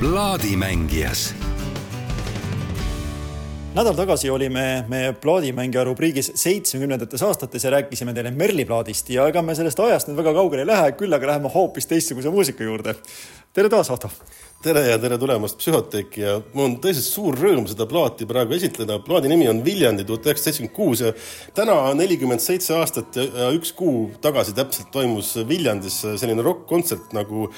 plaadimängijas nädal tagasi olime me plaadimängija rubriigis seitsmekümnendates aastates ja rääkisime teile Merli plaadist ja ega me sellest ajast nüüd väga kaugele ei lähe, küll aga läheme hoopis teistsuguse muusika juurde. Tere taas, Ahto! tere ja tere tulemast Psühhoteeki ja mul on tõesti suur rõõm seda plaati praegu esitleda. plaadi nimi on Viljandi tuhat üheksasada seitsekümmend kuus ja täna nelikümmend seitse aastat ja üks kuu tagasi täpselt toimus Viljandis selline rokk-kontsert nagu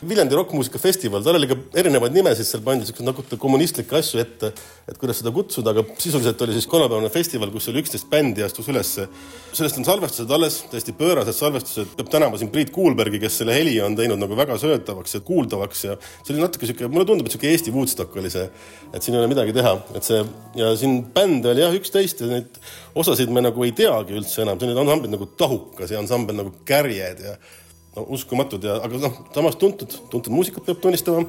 Viljandi rokkmuusikafestival, tal oli ka erinevaid nimesid, seal pandi siukseid natuke kommunistlikke asju ette, et kuidas seda kutsuda, aga sisuliselt oli siis kolmapäevane festival, kus oli üksteist bändi astus ülesse. sellest on salvestused alles, täiesti pöörased salvestused. peab tänama siin Priit Kuulbergi, kes selle heli on teinud nagu väga söötavaks ja kuuldavaks ja see oli natuke sihuke, mulle tundub, et sihuke Eesti Woodstock oli see, et siin ei ole midagi teha, et see ja siin bände oli jah, üksteist ja neid osasid me nagu ei teagi üldse enam, sellised ansamblid nagu Tahukas ja ansambel nagu Kärjed ja no uskumatud ja, aga noh, samas tuntud, tuntud muusikat peab tunnistama.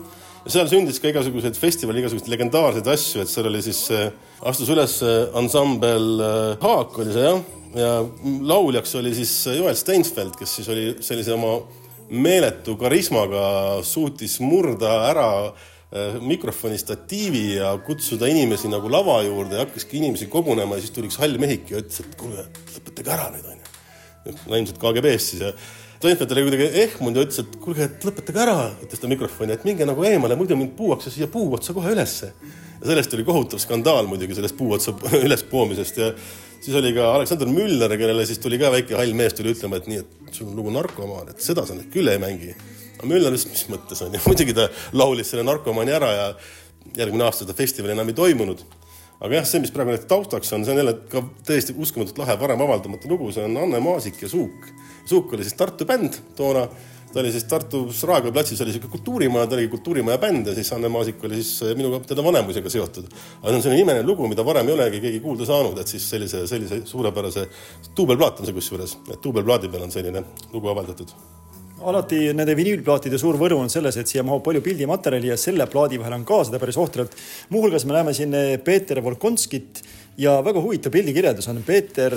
ja seal sündis ka igasuguseid festivali, igasuguseid legendaarseid asju, et seal oli siis äh,, astus üles äh, ansambel äh, Haak oli see jah, ja lauljaks oli siis Joel Steinsfeld, kes siis oli sellise oma meeletu karismaga suutis murda ära äh, mikrofoni statiivi ja kutsuda inimesi nagu lava juurde ja hakkaski inimesi kogunema ja siis tuli üks hall mehik ja ütles, et kuule, lõpetage ära nüüd onju. no ilmselt KGB-st siis ja Steinfeld oli kuidagi ehmunud ja ütles, et kuulge, et lõpetage ära, ütles ta mikrofoni, et minge nagu eemale, muidu mind puuakse siia puu otsa kohe ülesse. ja sellest oli kohutav skandaal muidugi, sellest puu otsa üles poomisest ja siis oli ka Aleksander Müller, kellele siis tuli ka väike hall mees tuli ütlema, et nii, et sul on lugu narkomaan, et seda sa nüüd küll ei mängi. aga Müller ütles, mis mõttes on ju, muidugi ta laulis selle narkomaani ära ja järgmine aasta seda festivali enam ei toimunud aga jah, see, mis praegu nüüd taustaks on, see on jälle ka täiesti uskumatult lahe, varem avaldamata lugu, see on Anne Maasik ja Suuk. Suuk oli siis Tartu bänd toona, ta oli siis Tartus Raekoja platsis oli niisugune kultuurimaja, ta oli kultuurimaja bänd ja siis Anne Maasik oli siis eh, minuga, teda vanemusega seotud. aga see on selline imeline lugu, mida varem ei olegi keegi kuulda saanud, et siis sellise, sellise suurepärase, duubelplaat on see kusjuures, et duubelplaadi peal on selline lugu avaldatud alati nende vinüülplaatide suur võru on selles, et siia mahub palju pildimaterjali ja selle plaadi vahel on ka seda päris ohtralt. muuhulgas me näeme siin eh, Peeter Volkonskit ja väga huvitav pildikirjeldus on Peeter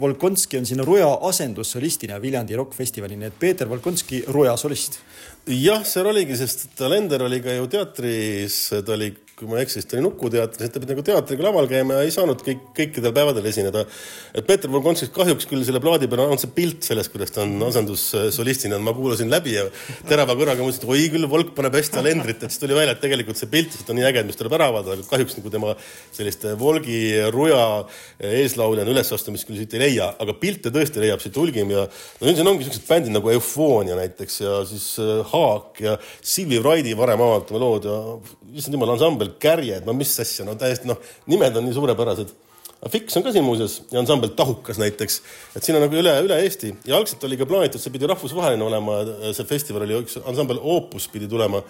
Volkonski on siin Ruja asendussolistina Viljandi rokkfestivalil, nii et Peeter Volkonski Ruja solist. jah, seal oligi, sest Talender oli ka ju teatris, ta oli kui ma ei eksi, siis ta oli Nuku teatris, et ta pidi nagu teatriga laval käima ja ei saanud kõik, kõikidel päevadel esineda. et Peeter Volkonskis kahjuks küll selle plaadi peal on see pilt sellest, kuidas ta on asendussolistina, ma kuulasin läbi ja terava kõrvaga mõtlesin, et oi küll, Volk paneb hästi kalendrit, et siis tuli välja, et tegelikult see pilt lihtsalt on nii äge, mis tuleb ära avada, aga kahjuks nagu tema sellist Volgi ruja eeslauljana ülesastumist küll siit ei leia, aga pilte tõesti leiab siit hulgim ja no siin ongi siuksed bändid nagu Eufoonia näiteks ja siis äh, Haak ja Silvi Vraidi varem avaldatame lood ja issand jumal, ansambel Kärjed, no mis asja, no täiesti noh, nimed on nii suurepärased. Fix on ka siin muuseas ja ansambel Tahukas näiteks, et siin on nagu üle, üle Eesti. Ja algselt oli ka plaanitud, see pidi rahvusvaheline olema, see festival oli üks ansambel Opus pidi tulema,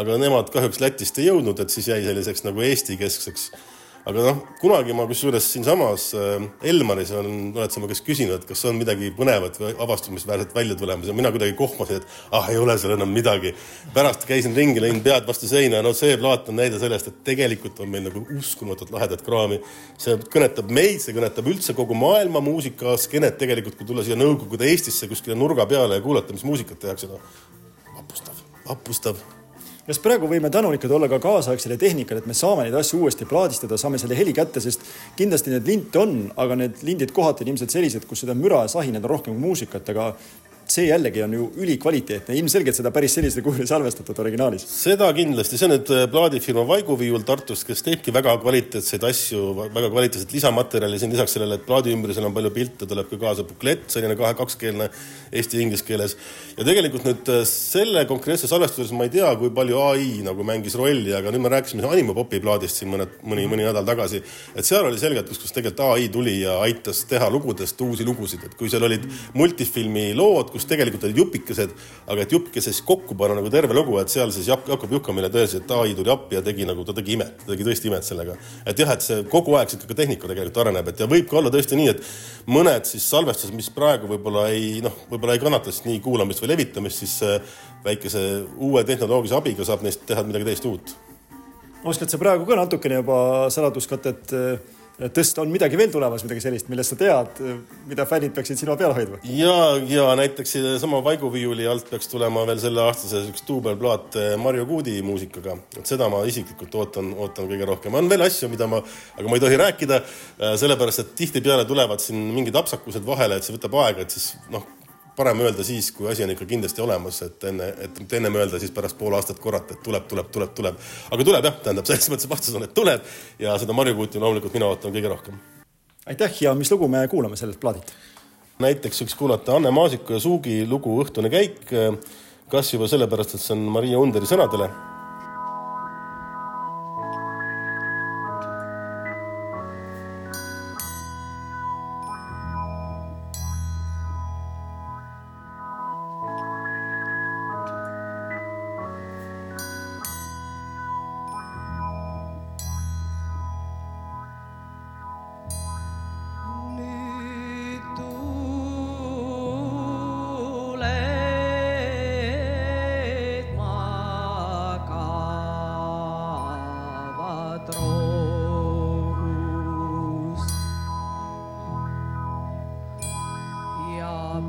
aga nemad kahjuks Lätist ei jõudnud, et siis jäi selliseks nagu Eesti-keskseks aga noh, kunagi ma kusjuures siinsamas äh, Elmaris on, oled sa mu käest küsinud, et kas on midagi põnevat või avastamisväärset välja tulemas ja mina kuidagi kohmasin, et ah, ei ole seal enam midagi. pärast käisin ringi, lõin pead vastu seina, no see plaat on näide sellest, et tegelikult on meil nagu uskumatult lahedat kraami. see kõnetab meid, see kõnetab üldse kogu maailma muusikaskenet tegelikult, kui tulla siia Nõukogude Eestisse kuskile nurga peale ja kuulata, mis muusikat tehakse, no vapustav, vapustav kas praegu võime tänulikud olla ka kaasaegsele tehnikale, et me saame neid asju uuesti plaadistada, saame selle heli kätte, sest kindlasti neid linte on, aga need lindid kohati on ilmselt sellised, kus seda müra ja sahinat on rohkem kui muusikat, aga see jällegi on ju ülikvaliteetne, ilmselgelt seda päris sellisel kujul ei salvestatud originaalis. seda kindlasti, see on nüüd äh, plaadifirma Vaiguviiul Tartust, kes teebki väga kvaliteetseid asju, väga kvaliteetset lisamaterjali, siin lisaks sellele, et plaadi ümbrusel on palju pilte, tuleb ka kaasa buklett, selline kahe, kakskeelne eesti ja inglise keeles. ja tegelikult nüüd äh, selle konkreetse salvestuses ma ei tea, kui palju ai nagu mängis rolli, aga nüüd me rääkisime Animopopi plaadist siin mõned, mõni, mõni nädal tagasi, et seal oli selgelt, kus, kus tegelikult ai tuli ja aitas teha lugudest uusi lugusid, et kui seal olid multifilmi lood, kus tegelikult olid jupikesed, aga et jupikese siis kokku panna nagu terve lugu, et seal siis Jakob Juhkamine tõesti, et ai tuli appi ja tegi nagu, ta tegi imet, ta tegi tõesti imet sellega. et jah, et see kogu aeg sihuke ka tehnika tegelikult areneb, et ja võib ka olla tõesti nii, et mõned siis salvestused, mis praegu võib-olla ei noh, võib-olla ei kannata siis nii kuulamist või levitamist, siis väikese uue tehnoloogilise abiga saab neist teha midagi täiesti uut. oskad sa praegu ka natukene juba saladuskatet tõsta, on midagi veel tulemas, midagi sellist, millest sa tead, mida fännid peaksid silma peal hoidma? ja, ja näiteks sama Vaiguviiuli alt peaks tulema veel selleaastase üks duubelplaat eh, Marju Kuudi muusikaga, et seda ma isiklikult ootan, ootan kõige rohkem. on veel asju, mida ma, aga ma ei tohi rääkida, eh, sellepärast et tihtipeale tulevad siin mingid apsakused vahele, et see võtab aega, et siis noh, parem öelda siis, kui asi on ikka kindlasti olemas, et enne, et ennem öelda, siis pärast pool aastat korrata, et tuleb, tuleb, tuleb, tuleb. aga tuleb jah, tähendab, selles mõttes vastus on, et tuleb ja seda Marju Kuuti loomulikult mina ootan kõige rohkem. aitäh ja mis lugu me kuulame sellelt plaadilt? näiteks võiks kuulata Anne Maasiku ja Suugi lugu Õhtune käik. kas juba sellepärast, et see on Maria Underi sõnadele